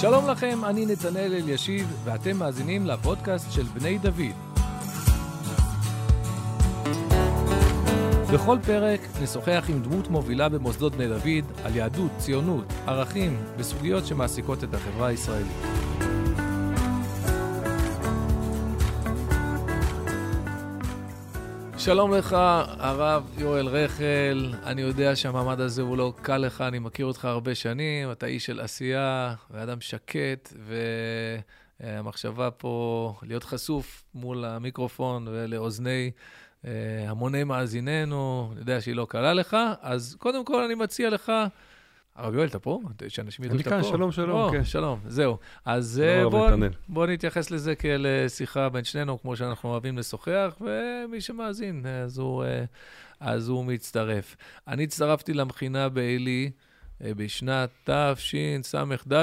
שלום לכם, אני נתנאל אלישיב, ואתם מאזינים לפודקאסט של בני דוד. בכל פרק נשוחח עם דמות מובילה במוסדות בני דוד על יהדות, ציונות, ערכים וסוגיות שמעסיקות את החברה הישראלית. שלום לך, הרב יואל רחל. אני יודע שהמעמד הזה הוא לא קל לך, אני מכיר אותך הרבה שנים, אתה איש של עשייה ואדם שקט, והמחשבה פה להיות חשוף מול המיקרופון ולאוזני אה, המוני מאזיננו, אני יודע שהיא לא קלה לך, אז קודם כל אני מציע לך... הרב יואל, אתה פה? שאנשים ידעו שאתה פה. אני כאן, שלום, שלום, או, כן. שלום, זהו. אז אה, בוא, בוא נתייחס לזה כאל אה, שיחה בין שנינו, כמו שאנחנו אוהבים לשוחח, ומי שמאזין, אז הוא, אז הוא מצטרף. אני הצטרפתי למכינה בעלי בשנת תשס"ד,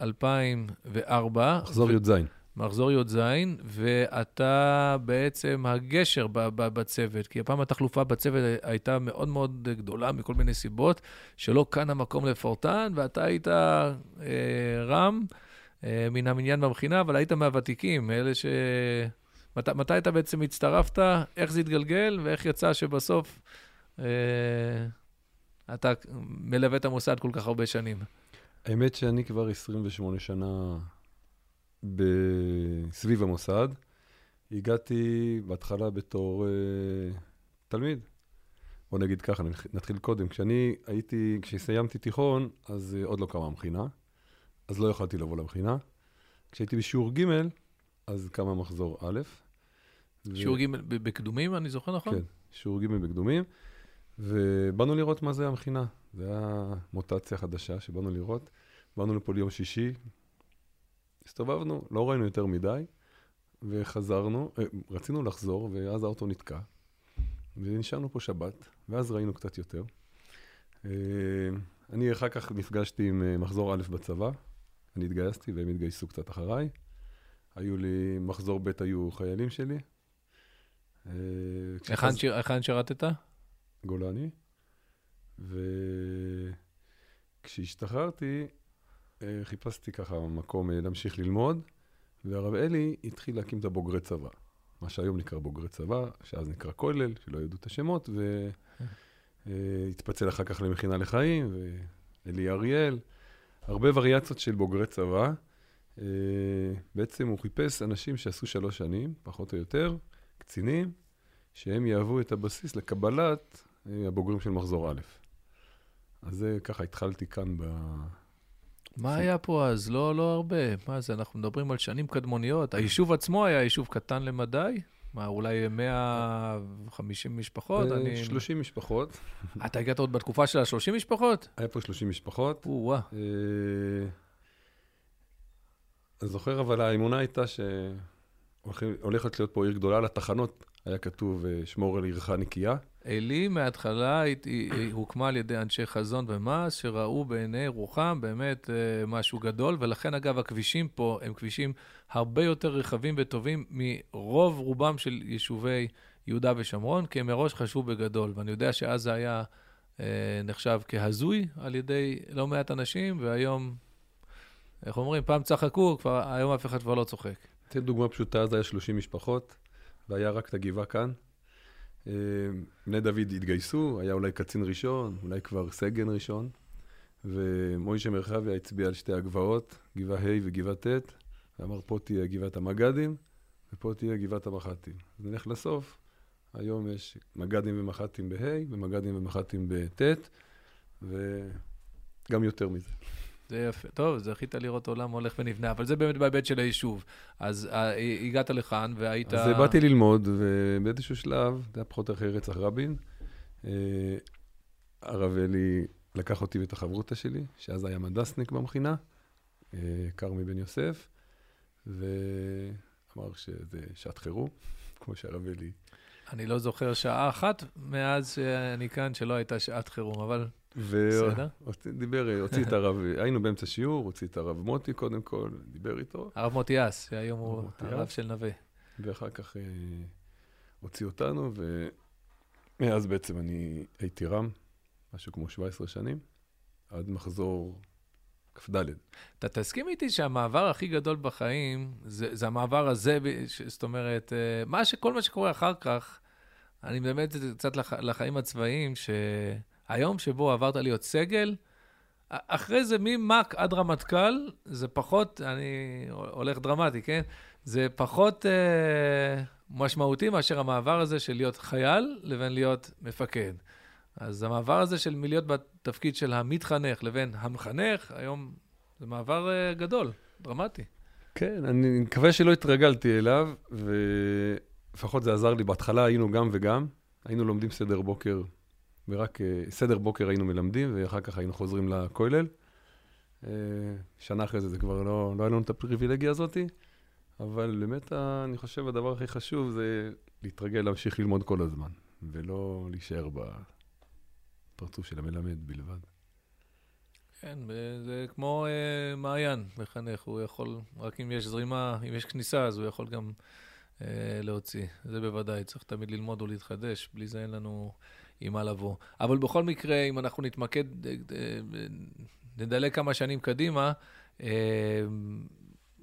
2004. מחזור י"ז. מחזור י"ז, ואתה בעצם הגשר בצוות, כי הפעם התחלופה בצוות הייתה מאוד מאוד גדולה מכל מיני סיבות, שלא כאן המקום לפורטן, ואתה היית אה, רם אה, מן המניין במכינה, אבל היית מהוותיקים, אלה ש... מת, מתי אתה בעצם הצטרפת, איך זה התגלגל, ואיך יצא שבסוף אה, אתה מלווה את המוסד כל כך הרבה שנים? האמת שאני כבר 28 שנה סביב המוסד. הגעתי בהתחלה בתור uh, תלמיד. בוא נגיד ככה, נתחיל קודם. כשאני הייתי, כשסיימתי תיכון, אז uh, עוד לא קמה המכינה, אז לא יכולתי לבוא למכינה. כשהייתי בשיעור ג', אז קמה מחזור א'. שיעור ו... ג' בקדומים, אני זוכר נכון? כן, שיעור ג' בקדומים. ובאנו לראות מה זה המכינה. זו הייתה מוטציה חדשה שבאנו לראות. באנו לפה ליום שישי, הסתובבנו, לא ראינו יותר מדי, וחזרנו, אה, רצינו לחזור, ואז האוטו נתקע, ונשארנו פה שבת, ואז ראינו קצת יותר. אה, אני אחר כך נפגשתי עם אה, מחזור א' בצבא, אני התגייסתי והם התגייסו קצת אחריי. היו לי, מחזור ב' היו חיילים שלי. היכן שירתת? גולני. וכשהשתחררתי, חיפשתי ככה מקום אה, להמשיך ללמוד, והרב אלי התחיל להקים את הבוגרי צבא. מה שהיום נקרא בוגרי צבא, שאז נקרא כולל, שלא ידעו את השמות, והתפצל אה, אחר כך למכינה לחיים, ואלי אריאל. הרבה וריאציות של בוגרי צבא. בעצם הוא חיפש אנשים שעשו שלוש שנים, פחות או יותר, קצינים, שהם יהוו את הבסיס לקבלת הבוגרים של מחזור א'. אז זה ככה התחלתי כאן ב... מה היה פה אז? לא, לא הרבה. מה זה, אנחנו מדברים על שנים קדמוניות. היישוב עצמו היה יישוב קטן למדי? מה, אולי 150 משפחות? 30 אה, משפחות. אתה הגעת עוד בתקופה של ה-30 משפחות? היה פה 30 משפחות. או-אה. אני זוכר, אבל האמונה הייתה שהולכת להיות פה עיר גדולה. לתחנות היה כתוב, אה, שמור על עירך נקייה. עלי מההתחלה הוקמה על ידי אנשי חזון ומעש, שראו בעיני רוחם באמת אה, משהו גדול, ולכן אגב הכבישים פה הם כבישים הרבה יותר רחבים וטובים מרוב רובם של יישובי יהודה ושומרון, כי הם מראש חשבו בגדול. ואני יודע שאז זה היה אה, נחשב כהזוי על ידי לא מעט אנשים, והיום, איך אומרים, פעם צחקו, כבר, היום אף אחד כבר לא צוחק. אתן דוגמה פשוטה, אז היה 30 משפחות, והיה רק את הגבעה כאן. אה, בני דוד התגייסו, היה אולי קצין ראשון, אולי כבר סגן ראשון, ומוישה מרחביה הצביע על שתי הגבעות, גבעה ה' וגבעה ט', ואמר פה תהיה גבעת המג"דים, ופה תהיה גבעת המח"טים. אז נלך לסוף, היום יש מג"דים ומח"טים בה' ומג"דים ומח"טים בט', וגם יותר מזה. זה יפה. טוב, זכית לראות עולם הולך ונבנה, אבל זה באמת בהיבט של היישוב. אז uh, הגעת לכאן והיית... אז באתי ללמוד, ובאיזשהו שלב, זה היה פחות או יותר רצח רבין, הרב אלי לקח אותי ואת החברותא שלי, שאז היה מדסניק במכינה, אה, כרמי בן יוסף, ואמר שזה שעת חירום, כמו שהרב אלי... אני לא זוכר שעה אחת מאז שאני כאן שלא הייתה שעת חירום, אבל ודיבר, הוציא את הרב, היינו באמצע שיעור, הוציא את הרב מוטי קודם כל, דיבר איתו. הרב מוטי אס, שהיום הוא הרב של נווה. ואחר כך אה, הוציא אותנו, ומאז בעצם אני הייתי רם, משהו כמו 17 שנים, עד מחזור כ"ד. אתה תסכים איתי שהמעבר הכי גדול בחיים, זה, זה המעבר הזה, זאת אומרת, אה, מה שכל מה שקורה אחר כך, אני זה קצת לח, לחיים הצבאיים, שהיום שבו עברת להיות סגל, אחרי זה ממ"ק עד רמטכ"ל, זה פחות, אני הולך דרמטי, כן? זה פחות אה, משמעותי מאשר המעבר הזה של להיות חייל לבין להיות מפקד. אז המעבר הזה של מלהיות בתפקיד של המתחנך לבין המחנך, היום זה מעבר uh, גדול, דרמטי. כן, אני מקווה שלא התרגלתי אליו, ולפחות זה עזר לי. בהתחלה היינו גם וגם, היינו לומדים סדר בוקר, ורק uh, סדר בוקר היינו מלמדים, ואחר כך היינו חוזרים לכולל. Uh, שנה אחרי זה, זה כבר לא, לא היה לנו את הפריבילגיה הזאת, אבל באמת, אני חושב, הדבר הכי חשוב זה להתרגל להמשיך ללמוד כל הזמן, ולא להישאר ב... פרצוף של המלמד בלבד. כן, זה כמו אה, מעיין, מחנך, הוא יכול, רק אם יש זרימה, אם יש כניסה, אז הוא יכול גם אה, להוציא. זה בוודאי, צריך תמיד ללמוד ולהתחדש, בלי זה אין לנו עם מה לבוא. אבל בכל מקרה, אם אנחנו נתמקד, אה, אה, נדלג כמה שנים קדימה, אה,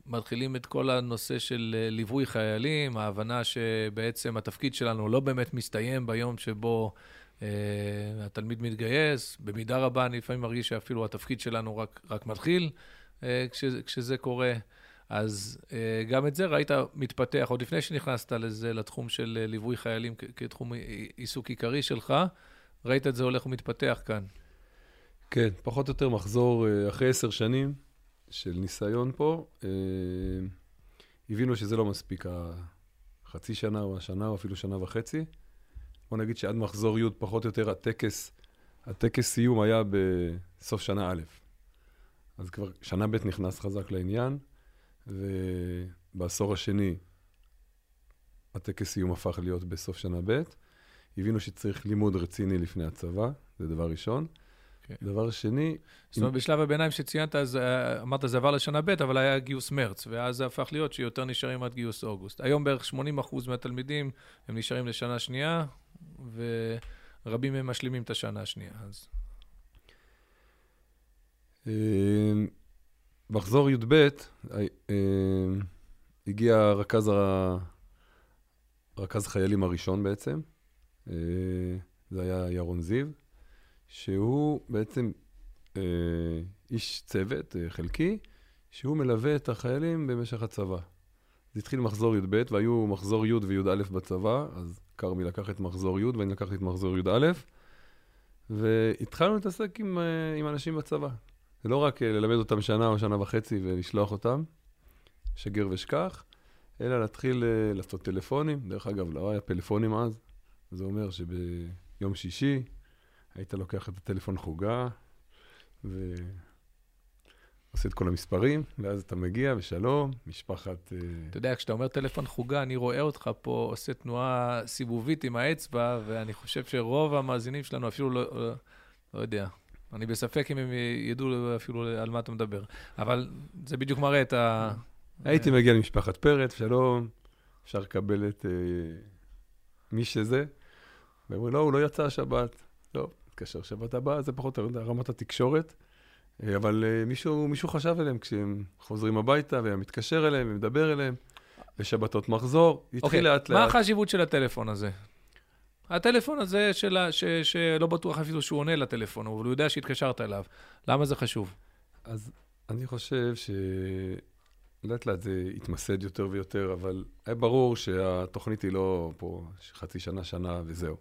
מתחילים את כל הנושא של ליווי חיילים, ההבנה שבעצם התפקיד שלנו לא באמת מסתיים ביום שבו התלמיד מתגייס, במידה רבה אני לפעמים מרגיש שאפילו התפקיד שלנו רק, רק מתחיל כשזה, כשזה קורה. אז uh, גם את זה ראית מתפתח, עוד לפני שנכנסת לזה, לתחום של uh, ליווי חיילים כתחום עיסוק עיקרי שלך, ראית את זה הולך ומתפתח כאן. כן, פחות או יותר מחזור uh, אחרי עשר שנים של ניסיון פה, הבינו שזה לא מספיק, החצי שנה או השנה או אפילו שנה וחצי. בוא נגיד שעד מחזור י', פחות או יותר, הטקס, הטקס סיום היה בסוף שנה א'. אז כבר שנה ב' נכנס חזק לעניין, ובעשור השני הטקס סיום הפך להיות בסוף שנה ב'. הבינו שצריך לימוד רציני לפני הצבא, זה דבר ראשון. Okay. כן. דבר שני... זאת אומרת, אם... בשלב הביניים שציינת, אז אה, אמרת, זה עבר לשנה ב', אבל היה גיוס מרץ, ואז זה הפך להיות שיותר נשארים עד גיוס אוגוסט. היום בערך 80% מהתלמידים הם נשארים לשנה שנייה, ורבים מהם משלימים את השנה השנייה. אז... מחזור י"ב, אמ, הגיע רכז, ה... רכז חיילים הראשון בעצם, אה, זה היה ירון זיו, שהוא בעצם אה, איש צוות אה, חלקי, שהוא מלווה את החיילים במשך הצבא. זה התחיל מחזור י"ב, והיו מחזור י' וי"א בצבא, אז כרמי לקח את מחזור י' ואני לקחתי את מחזור י"א, והתחלנו להתעסק עם, אה, עם אנשים בצבא. זה לא רק אה, ללמד אותם שנה או שנה וחצי ולשלוח אותם, שגר ושכח, אלא להתחיל אה, לעשות טלפונים. דרך אגב, לא היה פלאפונים אז, זה אומר שביום שישי היית לוקח את הטלפון חוגה, ו... עושה את כל המספרים, ואז אתה מגיע, ושלום, משפחת... אה, אתה יודע, כשאתה אומר טלפון חוגה, אני רואה אותך פה עושה תנועה סיבובית עם האצבע, ואני חושב שרוב המאזינים שלנו אפילו לא, לא, לא יודע. אני בספק אם הם ידעו אפילו על מה אתה מדבר. אבל זה בדיוק מראה את ה... הייתי מגיע למשפחת פרץ, שלום, אפשר לקבל את uh, מי שזה. ואומרים, לא, הוא לא יצא השבת. לא, התקשר שבת הבאה, זה פחות או רמת התקשורת. אה, אבל אה, מישהו, מישהו חשב עליהם כשהם חוזרים הביתה, והיה מתקשר אליהם ומדבר אליהם, ושבתות מחזור, התחיל okay. אוקיי, לאט. מה החשיבות של הטלפון הזה? הטלפון הזה של, ש, שלא בטוח אפילו שהוא עונה לטלפון, אבל הוא יודע שהתקשרת אליו. למה זה חשוב? אז אני חושב שלאט לאט זה התמסד יותר ויותר, אבל היה ברור שהתוכנית היא לא פה חצי שנה, שנה וזהו.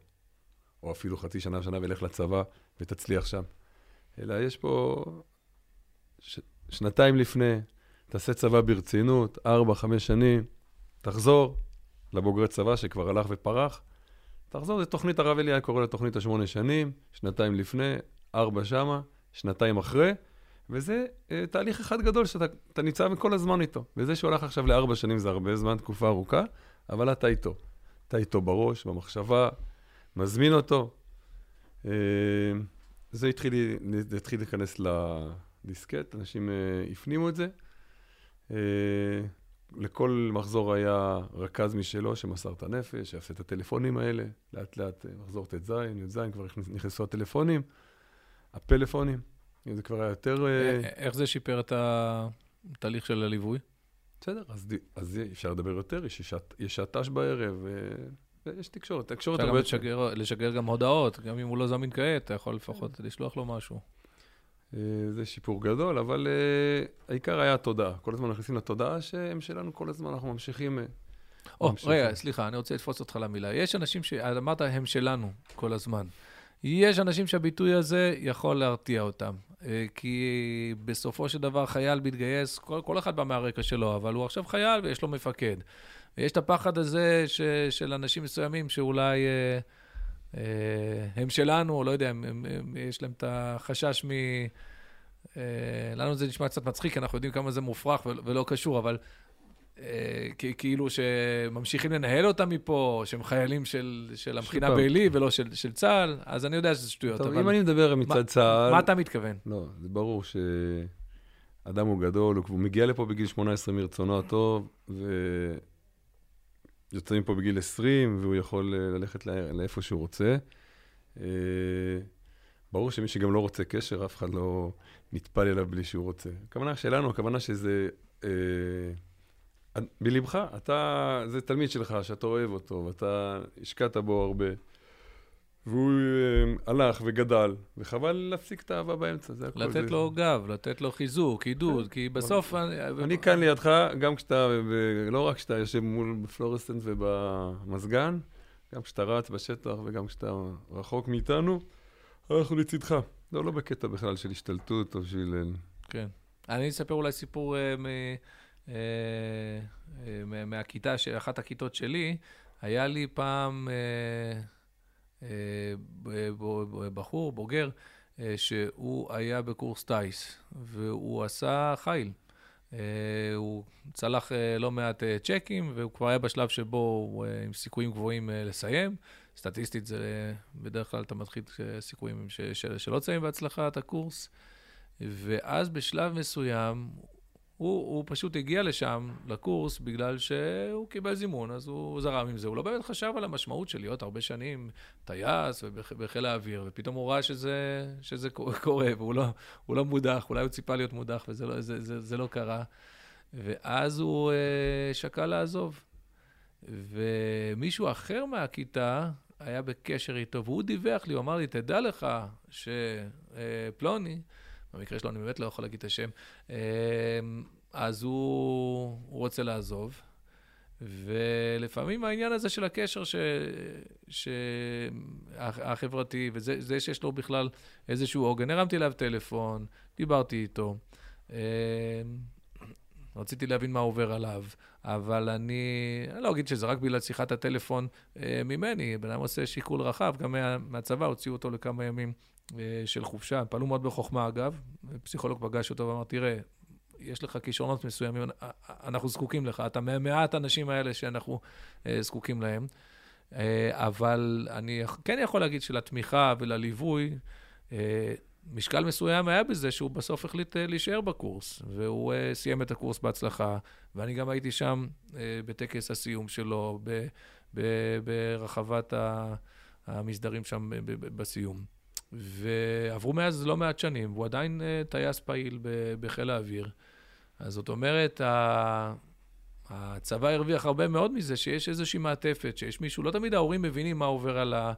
או אפילו חצי שנה, שנה ולך לצבא ותצליח שם. אלא יש פה ש... שנתיים לפני, תעשה צבא ברצינות, ארבע, חמש שנים, תחזור לבוגרי צבא שכבר הלך ופרח. תחזור, זו תוכנית הרב אלי היה קורא לתוכנית השמונה שנים, שנתיים לפני, ארבע שמה, שנתיים אחרי, וזה אה, תהליך אחד גדול שאתה ניצב כל הזמן איתו. וזה שהולך עכשיו לארבע שנים זה הרבה זמן, תקופה ארוכה, אבל אתה איתו. אתה איתו בראש, במחשבה, מזמין אותו. אה, זה התחיל, התחיל להיכנס לדיסקט, אנשים uh, הפנימו את זה. Uh, לכל מחזור היה רכז משלו שמסר את הנפש, שיעשה את הטלפונים האלה, לאט לאט uh, מחזור ט"ז, י"ז, כבר נכנסו הטלפונים, הפלאפונים. זה כבר היה יותר... אה, איך זה שיפר את התהליך של הליווי? בסדר, אז, אז אפשר לדבר יותר, יש, שעטש בערב, ויש תקשורת. תקשורת הרבה... אפשר גם לשגר גם הודעות, גם אם הוא לא זמין כעת, אתה יכול לפחות לשלוח לו משהו. זה שיפור גדול, אבל uh, העיקר היה התודעה. כל הזמן נכנסים לתודעה שהם שלנו, כל הזמן אנחנו ממשיכים... או, oh, רגע, סליחה, אני רוצה לתפוס אותך למילה. יש אנשים ש... אמרת, הם שלנו כל הזמן. יש אנשים שהביטוי הזה יכול להרתיע אותם. אה, כי בסופו של דבר חייל מתגייס, כל, כל אחד בא מהרקע שלו, אבל הוא עכשיו חייל ויש לו מפקד. ויש את הפחד הזה ש, של אנשים מסוימים שאולי אה, אה, הם שלנו, לא יודע, הם, הם, הם, יש להם את החשש מ... אה, לנו זה נשמע קצת מצחיק, אנחנו יודעים כמה זה מופרך ולא קשור, אבל אה, כאילו שממשיכים לנהל אותם מפה, שהם חיילים של, של המכינה בעלי ולא של, של צה"ל, אז אני יודע שזה שטויות. טוב, אבל... אם אני מדבר מצד מה, צה"ל... מה אתה מתכוון? לא, זה ברור שאדם הוא גדול, הוא מגיע לפה בגיל 18 מרצונו הטוב, ויוצא מפה בגיל 20, והוא יכול אה, ללכת לאיפה שהוא רוצה. אה, ברור שמי שגם לא רוצה קשר, אף אחד לא נטפל אליו בלי שהוא רוצה. הכוונה שלנו, הכוונה שזה... בלבך, אתה, זה תלמיד שלך, שאתה אוהב אותו, ואתה השקעת בו הרבה. והוא אה, הלך וגדל, וחבל להפסיק את האהבה באמצע, זה הכל. לתת לו גב, לתת לו חיזוק, עידוד, כי בסוף... אני כאן לידך, גם כשאתה, לא רק כשאתה יושב מול פלורסנט ובמזגן, גם כשאתה רץ בשטח וגם כשאתה רחוק מאיתנו, אנחנו לצדך. לא, לא בקטע בכלל של השתלטות או של... כן. אני אספר אולי סיפור. אה, אה, מהכיתה, אחת הכיתות שלי, היה לי פעם אה, בחור, בוגר, שהוא היה בקורס טיס, והוא עשה חיל. הוא צלח לא מעט צ'קים, והוא כבר היה בשלב שבו הוא עם סיכויים גבוהים לסיים. סטטיסטית זה בדרך כלל אתה מתחיל סיכויים שלא תסיים בהצלחה את הקורס. ואז בשלב מסוים הוא, הוא פשוט הגיע לשם, לקורס, בגלל שהוא קיבל זימון, אז הוא זרם עם זה. הוא לא באמת חשב על המשמעות של להיות הרבה שנים טייס ובחיל האוויר, ופתאום הוא ראה שזה, שזה קורה, והוא לא, לא מודח, אולי הוא ציפה להיות מודח, וזה לא, זה, זה, זה לא קרה. ואז הוא uh, שקל לעזוב. ומישהו אחר מהכיתה היה בקשר איתו, והוא דיווח לי, הוא אמר לי, תדע לך שפלוני, uh, במקרה שלו אני באמת לא יכול להגיד את השם, אמ, אז הוא, הוא רוצה לעזוב. ולפעמים העניין הזה של הקשר ש... ש... החברתי, וזה שיש לו בכלל איזשהו עוגן, הרמתי אליו טלפון, דיברתי איתו, אמ, רציתי להבין מה עובר עליו, אבל אני, אני לא אגיד שזה רק בגלל שיחת הטלפון אה, ממני, בן אדם עושה שיקול רחב, גם מה, מהצבא הוציאו אותו לכמה ימים אה, של חופשה, הם פעלו מאוד בחוכמה אגב, פסיכולוג פגש אותו ואמר, תראה, יש לך כישרונות מסוימים, אה, אנחנו זקוקים לך, אתה מהמעט האנשים האלה שאנחנו אה, זקוקים להם. אבל אני כן יכול להגיד שלתמיכה ולליווי, משקל מסוים היה בזה שהוא בסוף החליט להישאר בקורס, והוא סיים את הקורס בהצלחה, ואני גם הייתי שם בטקס הסיום שלו, ברחבת המסדרים שם בסיום. ועברו מאז לא מעט שנים, והוא עדיין טייס פעיל בחיל האוויר. אז זאת אומרת, הצבא הרוויח הרבה מאוד מזה, שיש איזושהי מעטפת, שיש מישהו, לא תמיד ההורים מבינים מה עובר על, ה,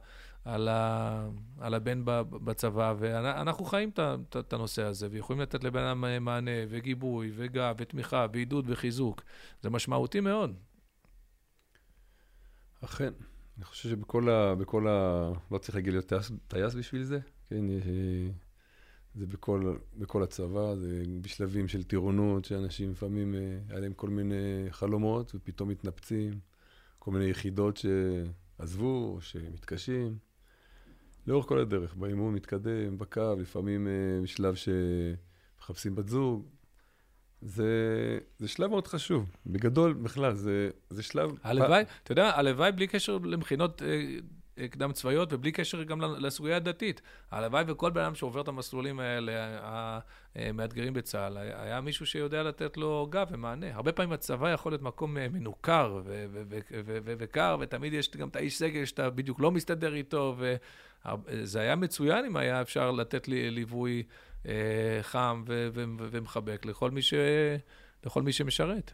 על, ה, על הבן בצבא, ואנחנו חיים את הנושא הזה, ויכולים לתת לבן אדם מענה, וגיבוי, וגב, ותמיכה, ועידוד, וחיזוק. זה משמעותי מאוד. אכן. אני חושב שבכל ה... בכל ה... לא צריך להגיד להיות טייס, טייס בשביל זה, כן? זה בכל, בכל הצבא, זה בשלבים של טירונות, שאנשים לפעמים, אה, היה להם כל מיני חלומות, ופתאום מתנפצים, כל מיני יחידות שעזבו, או שמתקשים. לאורך כל הדרך, באימון מתקדם, בקו, לפעמים אה, בשלב שמחפשים בת זוג, זה, זה שלב מאוד חשוב. בגדול, בכלל, זה, זה שלב... הלוואי, אתה יודע, הלוואי בלי קשר למכינות אה, אה, קדם צבאיות ובלי קשר גם לסוגיה הדתית. הלוואי וכל בן אדם שעובר את המסלולים האלה, המאתגרים בצה"ל, היה מישהו שיודע לתת לו גב ומענה. הרבה פעמים הצבא יכול להיות מקום אה, מנוכר וקר, ותמיד יש גם את האיש סגל שאתה בדיוק לא מסתדר איתו, וזה היה מצוין אם היה אפשר לתת לי ליווי אה, חם ו- ו- ו- ומחבק לכל מי, ש- לכל מי שמשרת.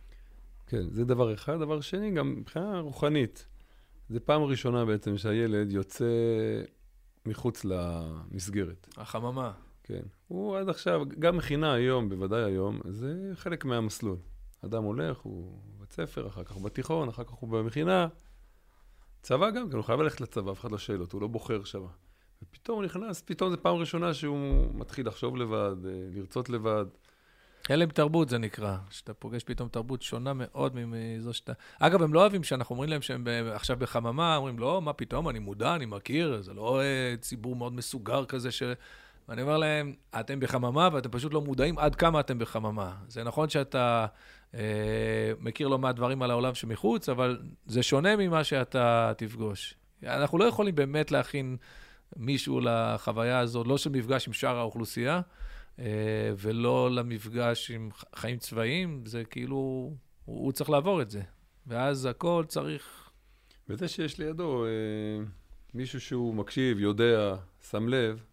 כן, זה דבר אחד. דבר שני, גם מבחינה רוחנית. זה פעם ראשונה בעצם שהילד יוצא מחוץ למסגרת. החממה. כן. הוא עד עכשיו, גם מכינה היום, בוודאי היום, זה חלק מהמסלול. אדם הולך, הוא בבית ספר, אחר כך בתיכון, אחר כך הוא במכינה. צבא גם כן, הוא חייב ללכת לצבא, אף אחד לא שואל אותו, הוא לא בוחר שם. ופתאום הוא נכנס, פתאום זו פעם ראשונה שהוא מתחיל לחשוב לבד, אה, לרצות לבד. הלם תרבות זה נקרא, שאתה פוגש פתאום תרבות שונה מאוד מזו שאתה... אגב, הם לא אוהבים שאנחנו אומרים להם שהם עכשיו בחממה, אומרים, לא, מה פתאום, אני מודע, אני מכיר, זה לא אה, ציבור מאוד מסוגר כזה ש... ואני אומר להם, אתם בחממה ואתם פשוט לא מודעים עד כמה אתם בחממה. זה נכון שאתה מכיר לא מעט דברים על העולם שמחוץ, אבל זה שונה ממה שאתה תפגוש. אנחנו לא יכולים באמת להכין מישהו לחוויה הזו, לא של מפגש עם שאר האוכלוסייה, אה, ולא למפגש עם חיים צבאיים, זה כאילו, הוא, הוא צריך לעבור את זה. ואז הכל צריך... וזה שיש לידו אה, מישהו שהוא מקשיב, יודע, שם לב,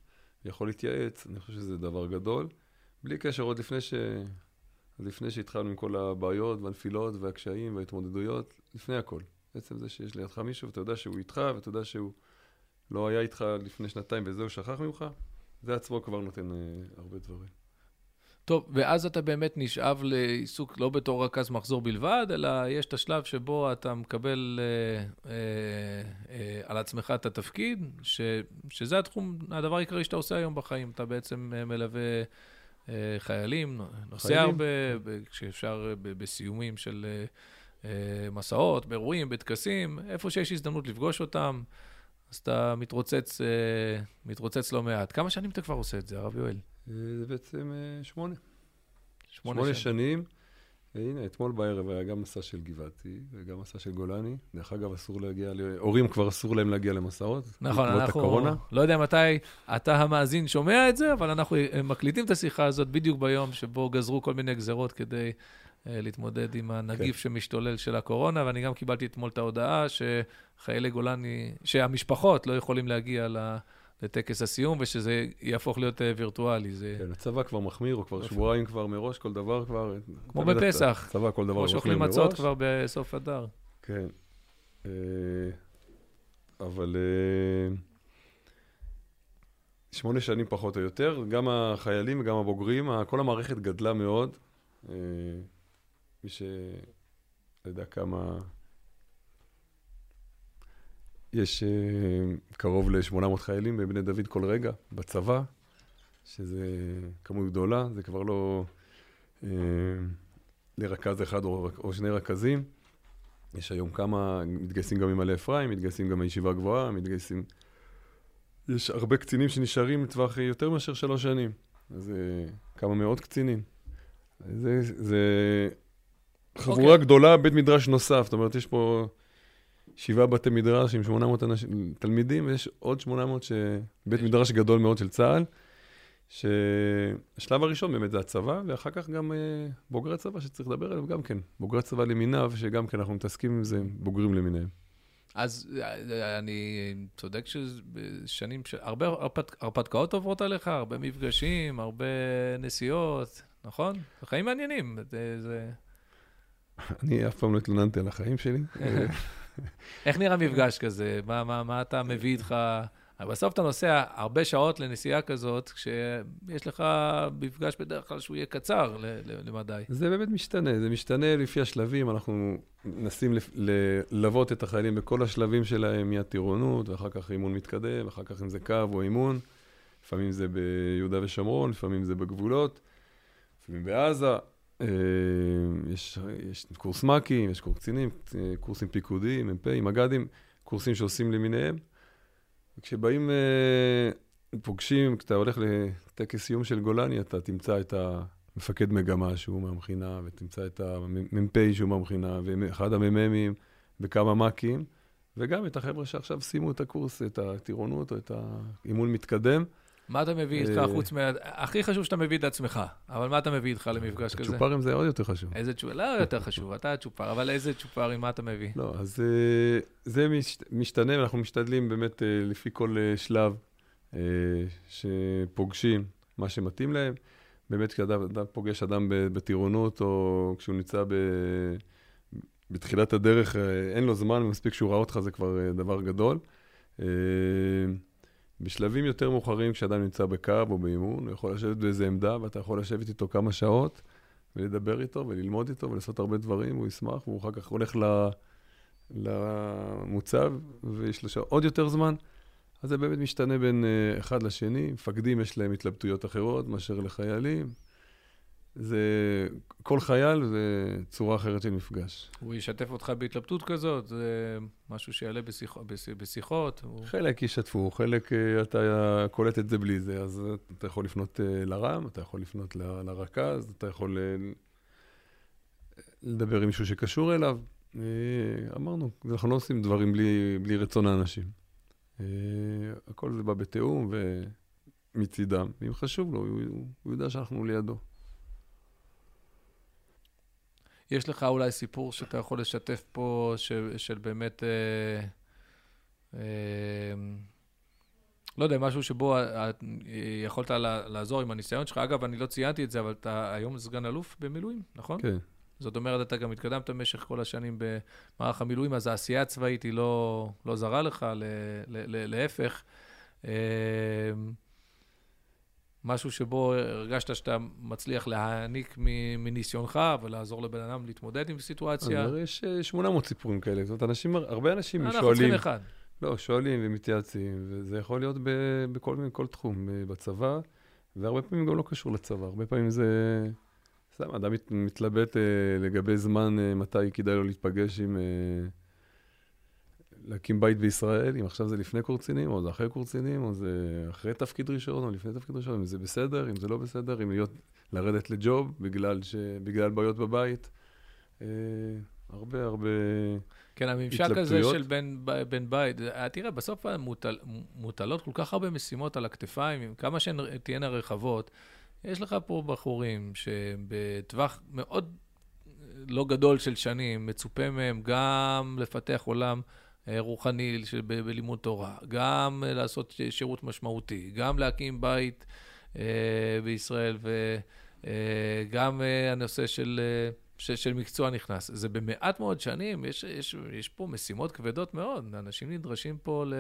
יכול להתייעץ, אני חושב שזה דבר גדול. בלי קשר, עוד לפני, ש... עוד לפני שהתחלנו עם כל הבעיות והנפילות והקשיים וההתמודדויות, לפני הכל. בעצם זה שיש לידך מישהו ואתה יודע שהוא איתך ואתה יודע שהוא לא היה איתך לפני שנתיים וזהו, שכח ממך, זה עצמו כבר נותן אה, הרבה דברים. טוב, ואז אתה באמת נשאב לעיסוק לא בתור רכז מחזור בלבד, אלא יש את השלב שבו אתה מקבל אה, אה, אה, על עצמך את התפקיד, ש, שזה התחום, הדבר העיקרי שאתה עושה היום בחיים. אתה בעצם אה, מלווה חיילים, נוסע. הרבה, כשאפשר אה, בסיומים של אה, אה, מסעות, באירועים, בטקסים, איפה שיש הזדמנות לפגוש אותם, אז אתה מתרוצץ, אה, מתרוצץ לא מעט. כמה שנים אתה כבר עושה את זה, הרב יואל? אה, זה בעצם אה, שמונה. שמונה שמונה שנים. שנים. והנה, אתמול בערב היה גם מסע של גבעתי וגם מסע של גולני. דרך אגב, אסור להגיע, הורים כבר אסור להם להגיע למסעות. נכון, אנחנו... הקורונה. לא יודע מתי אתה המאזין שומע את זה, אבל אנחנו אה, מקליטים את השיחה הזאת בדיוק ביום שבו גזרו כל מיני גזרות כדי אה, להתמודד עם הנגיף כן. שמשתולל של הקורונה, ואני גם קיבלתי אתמול את ההודעה שחיילי גולני, שהמשפחות לא יכולים להגיע ל- לטקס הסיום, ושזה יהפוך להיות אה, וירטואלי. זה כן, הצבא כבר מחמיר, הוא כבר יופי. שבועיים כבר מראש, כל דבר כבר... כמו בפסח. הצבא, כל דבר כמו שאוכלים. מצות כבר בסוף אדר. כן. אה, אבל אה, שמונה שנים פחות או יותר, גם החיילים וגם הבוגרים, כל המערכת גדלה מאוד. מי ש... לא יודע כמה... יש אה, קרוב ל-800 חיילים בבני דוד כל רגע, בצבא, שזה כמות גדולה, זה כבר לא אה, לרכז אחד או, או שני רכזים. יש היום כמה, מתגייסים גם ממעלה אפרים, מתגייסים גם מישיבה גבוהה, מתגייסים... יש הרבה קצינים שנשארים לטווח יותר מאשר שלוש שנים. אז אה, כמה מאות קצינים. זה, זה חבורה אוקיי. okay. גדולה, בית מדרש נוסף. זאת אומרת, יש פה שבעה בתי מדרש עם 800 אנשים, תלמידים, ויש עוד 800 ש... בית מדרש גדול מאוד של צה"ל, שהשלב הראשון באמת זה הצבא, ואחר כך גם אה, בוגרי צבא שצריך לדבר עליהם גם כן. בוגרי צבא למיניו, שגם כן אנחנו מתעסקים עם זה, בוגרים למיניהם. אז אה, אני צודק ששנים, ש... הרבה הרפת... הרפתקאות עוברות עליך, הרבה מפגשים, הרבה נסיעות, נכון? חיים מעניינים. זה... אני אף פעם לא התלוננתי על החיים שלי. איך נראה מפגש כזה? מה, מה, מה אתה מביא איתך? בסוף אתה נוסע הרבה שעות לנסיעה כזאת, כשיש לך מפגש בדרך כלל שהוא יהיה קצר למדי. זה באמת משתנה, זה משתנה לפי השלבים, אנחנו מנסים ללוות את החיילים בכל השלבים שלהם, מהטירונות, ואחר כך אימון מתקדם, אחר כך אם זה קו או אימון, לפעמים זה ביהודה ושומרון, לפעמים זה בגבולות, לפעמים בעזה, יש, יש קורס מ"כים, יש קורס קצינים, אה, קורסים פיקודיים, מ"פים, מג"דים, קורסים שעושים למיניהם. וכשבאים, אה, פוגשים, כשאתה הולך לטקס סיום של גולני, אתה תמצא את המפקד מגמה שהוא מהמכינה, ותמצא את המ"פ שהוא מהמכינה, ואחד המ"מים, וכמה מ"כים, וגם את החבר'ה שעכשיו סיימו את הקורס, את הטירונות או את האימון מתקדם. מה אתה מביא איתך אה, חוץ מה... הכי חשוב שאתה מביא את עצמך, אבל מה אתה מביא איתך למפגש כזה? צ'ופרים זה עוד יותר חשוב. איזה צ'ופר? לא יותר חשוב, אתה הצ'ופר, אבל איזה צ'ופרים, מה אתה מביא? לא, אז אה, זה מש- משתנה, ואנחנו משתדלים באמת אה, לפי כל שלב שפוגשים, מה שמתאים להם. באמת, כשאדם פוגש אדם בטירונות, או כשהוא נמצא ב... בתחילת הדרך, אין לו זמן, ומספיק שהוא ראה אותך, זה כבר דבר גדול. אה, בשלבים יותר מאוחרים, כשאדם נמצא בקו או באימון, הוא יכול לשבת באיזה עמדה, ואתה יכול לשבת איתו כמה שעות, ולדבר איתו, וללמוד איתו, ולעשות הרבה דברים, הוא ישמח, והוא אחר כך הולך למוצב, ויש לו עוד יותר זמן. אז זה באמת משתנה בין אחד לשני. מפקדים יש להם התלבטויות אחרות מאשר לחיילים. זה, כל חייל זה צורה אחרת של מפגש. הוא ישתף אותך בהתלבטות כזאת? זה משהו שיעלה בשיח, בשיחות? חלק ישתפו, חלק אה, אתה קולט את זה בלי זה, אז אתה יכול לפנות אה, לרם, אתה יכול לפנות לרכז, אתה יכול אה, לדבר עם מישהו שקשור אליו. אמרנו, אנחנו לא עושים דברים בלי, בלי רצון האנשים. הכל זה בא בתיאום ומצידם, ואם חשוב לו, הוא, הוא יודע שאנחנו לידו. יש לך אולי סיפור שאתה יכול לשתף פה, של, של באמת, אה, אה, לא יודע, משהו שבו את, יכולת לעזור עם הניסיון שלך. אגב, אני לא ציינתי את זה, אבל אתה היום סגן אלוף במילואים, נכון? כן. זאת אומרת, אתה גם התקדמת במשך כל השנים במערך המילואים, אז העשייה הצבאית היא לא, לא זרה לך, להפך. אה, משהו שבו הרגשת שאתה מצליח להעניק מניסיונך ולעזור לבן אדם להתמודד עם סיטואציה. יש 800 אה, סיפורים כאלה. זאת אומרת, אנשים, הרבה אנשים אנחנו שואלים... אנחנו צריכים אחד. לא, שואלים ומתייעצים, וזה יכול להיות בכל, בכל תחום, בצבא, והרבה פעמים גם לא קשור לצבא. הרבה פעמים זה... סתם, אדם מתלבט אה, לגבי זמן, אה, מתי כדאי לו להתפגש עם... להקים בית בישראל, אם עכשיו זה לפני קורצינים, או זה אחרי קורצינים, או זה אחרי תפקיד ראשון, או לפני תפקיד ראשון, אם זה בסדר, אם זה לא בסדר, אם להיות, לרדת לג'וב בגלל, ש, בגלל בעיות בבית. אה, הרבה הרבה כן, הממשק הזה של בן, בן בית, אה, תראה, בסוף מוטל, מוטלות כל כך הרבה משימות על הכתפיים, כמה שהן תהיינה רחבות, יש לך פה בחורים שבטווח מאוד לא גדול של שנים, מצופה מהם גם לפתח עולם אה, רוחני ב- בלימוד תורה, גם אה, לעשות שירות משמעותי, גם להקים בית אה, בישראל, וגם הנושא של, של, של מקצוע נכנס. זה במעט מאוד שנים, יש, יש, יש פה משימות כבדות מאוד, אנשים נדרשים פה ל...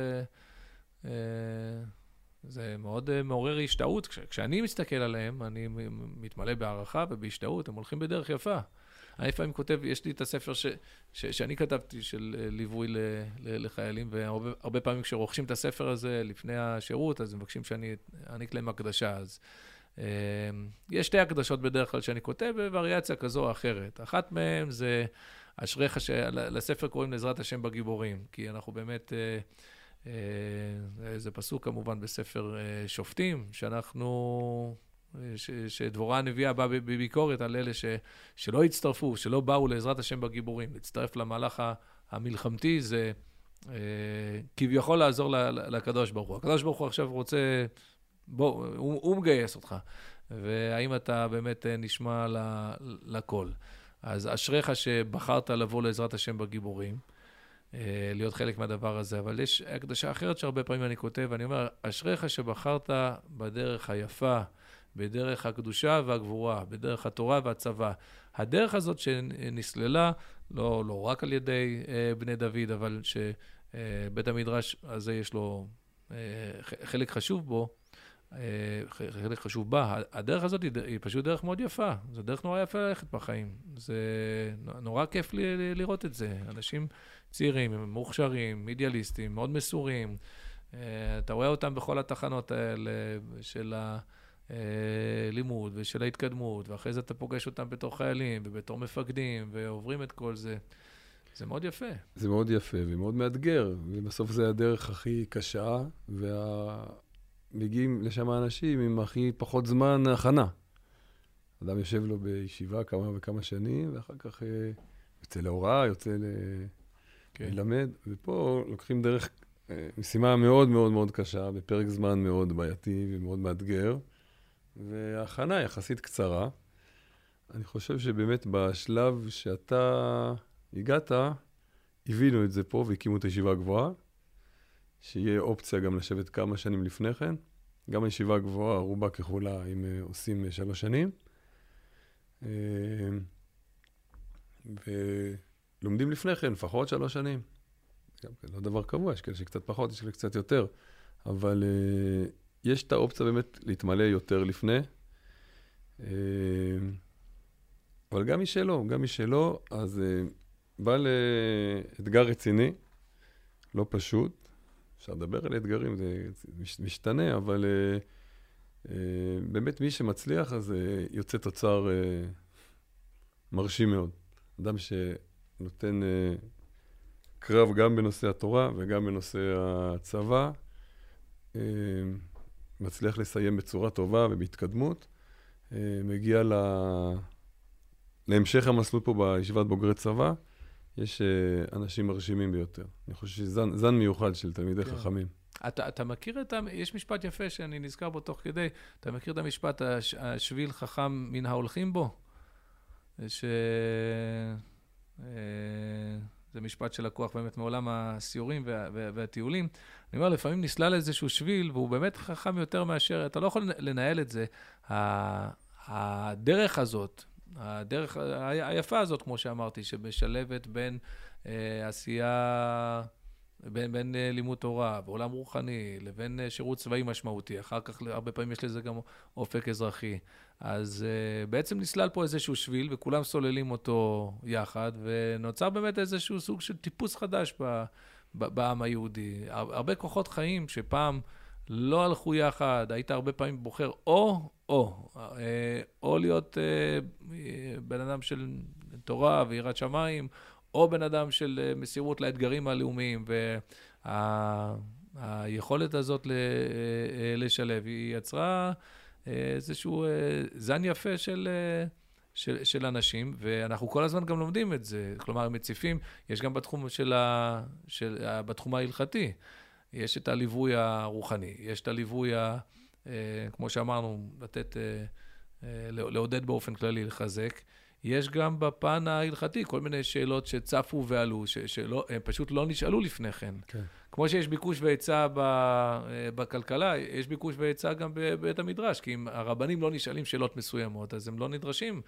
זה מאוד מעורר השתאות. כשאני מסתכל עליהם, אני מתמלא בהערכה ובהשתאות, הם הולכים בדרך יפה. אני לפעמים כותב, יש לי את הספר ש, ש, שאני כתבתי של אה, ליווי ל, ל, לחיילים, והרבה פעמים כשרוכשים את הספר הזה לפני השירות, אז מבקשים שאני אעניק להם הקדשה. אז אה, יש שתי הקדשות בדרך כלל שאני כותב, בווריאציה כזו או אחרת. אחת מהן זה אשריך, ש... לספר קוראים לעזרת השם בגיבורים, כי אנחנו באמת... אה, זה פסוק כמובן בספר שופטים, שאנחנו ש, שדבורה הנביאה באה בביקורת על אלה ש, שלא הצטרפו, שלא באו לעזרת השם בגיבורים. להצטרף למהלך המלחמתי זה אה, כביכול לעזור לקדוש ברוך הוא. הקדוש ברוך הוא עכשיו רוצה, בוא, הוא, הוא מגייס אותך. והאם אתה באמת אה, נשמע לקול. אז אשריך שבחרת לבוא לעזרת השם בגיבורים. אה, להיות חלק מהדבר הזה, אבל יש הקדשה אחרת שהרבה פעמים אני כותב, ואני אומר, אשריך שבחרת בדרך היפה, בדרך הקדושה והגבורה, בדרך התורה והצבא. הדרך הזאת שנסללה, לא, לא רק על ידי אה, בני דוד, אבל שבית אה, המדרש הזה יש לו אה, חלק חשוב בו, אה, חלק חשוב בה. הדרך הזאת היא, היא פשוט דרך מאוד יפה. זו דרך נורא יפה ללכת בחיים. זה נורא כיף לי, לראות את זה. אנשים צעירים, מוכשרים, אידיאליסטים, מאוד מסורים. אה, אתה רואה אותם בכל התחנות האלה של ה... אה, לימוד ושל ההתקדמות, ואחרי זה אתה פוגש אותם בתור חיילים ובתור מפקדים, ועוברים את כל זה. זה מאוד יפה. זה מאוד יפה ומאוד מאתגר, ובסוף זה הדרך הכי קשה, ומגיעים לשם אנשים עם הכי פחות זמן הכנה. אדם יושב לו בישיבה כמה וכמה שנים, ואחר כך אה, יוצא להוראה, יוצא ל... כן. ללמד, ופה לוקחים דרך, אה, משימה מאוד מאוד מאוד קשה, בפרק זמן מאוד בעייתי ומאוד מאתגר. וההכנה יחסית קצרה. אני חושב שבאמת בשלב שאתה הגעת, הבינו את זה פה והקימו את הישיבה הגבוהה, שיהיה אופציה גם לשבת כמה שנים לפני כן, גם הישיבה הגבוהה, רובה ככולה, אם אה, עושים אה, שלוש שנים. אה, ולומדים לפני כן, לפחות שלוש שנים. גם כן, לא דבר קבוע, יש כאלה שקצת פחות, יש כאלה קצת יותר. אבל יש את האופציה באמת להתמלא יותר לפני. אבל גם מי שלא, גם מי שלא, אז בא לאתגר רציני, לא פשוט. אפשר לדבר על אתגרים, זה משתנה, אבל uh, באמת מי שמצליח, אז יוצא תוצר מרשים מאוד. אדם שנותן קרב גם בנושא התורה וגם בנושא הצבא, מצליח לסיים בצורה טובה ובהתקדמות, uh, מגיע ל... להמשך המסלול פה בישיבת בוגרי צבא. יש uh, אנשים מרשימים ביותר. אני חושב שזה זן מיוחד של תלמידי כן. חכמים. אתה, אתה מכיר את ה... יש משפט יפה שאני נזכר בו תוך כדי. אתה מכיר את המשפט, הש, השביל חכם מן ההולכים בו? ש... אה, זה משפט שלקוח באמת מעולם הסיורים וה, וה, והטיולים. אני אומר, לפעמים נסלל איזשהו שביל, והוא באמת חכם יותר מאשר, אתה לא יכול לנהל את זה. הדרך הזאת, הדרך היפה הזאת, כמו שאמרתי, שמשלבת בין אה, עשייה, בין, בין אה, לימוד תורה ועולם רוחני לבין אה, שירות צבאי משמעותי. אחר כך, הרבה פעמים יש לזה גם אופק אזרחי. אז אה, בעצם נסלל פה איזשהו שביל, וכולם סוללים אותו יחד, ונוצר באמת איזשהו סוג של טיפוס חדש ב, ב, בעם היהודי. הרבה כוחות חיים שפעם... לא הלכו יחד, היית הרבה פעמים בוחר או, או, אה, או להיות אה, בן אדם של תורה ויראת שמיים, או בן אדם של מסירות לאתגרים הלאומיים. והיכולת הזאת לשלב, היא יצרה איזשהו זן יפה של... של, של אנשים, ואנחנו כל הזמן גם לומדים את זה. כלומר, מציפים, יש גם בתחום, של ה, של, בתחום ההלכתי. יש את הליווי הרוחני, יש את הליווי, ה, אה, כמו שאמרנו, לתת, אה, אה, לעודד באופן כללי, לחזק. יש גם בפן ההלכתי כל מיני שאלות שצפו ועלו, ש, שלא, הם פשוט לא נשאלו לפני כן. כן. כמו שיש ביקוש והיצע בכלכלה, יש ביקוש והיצע גם בבית המדרש, כי אם הרבנים לא נשאלים שאלות מסוימות, אז הם לא נדרשים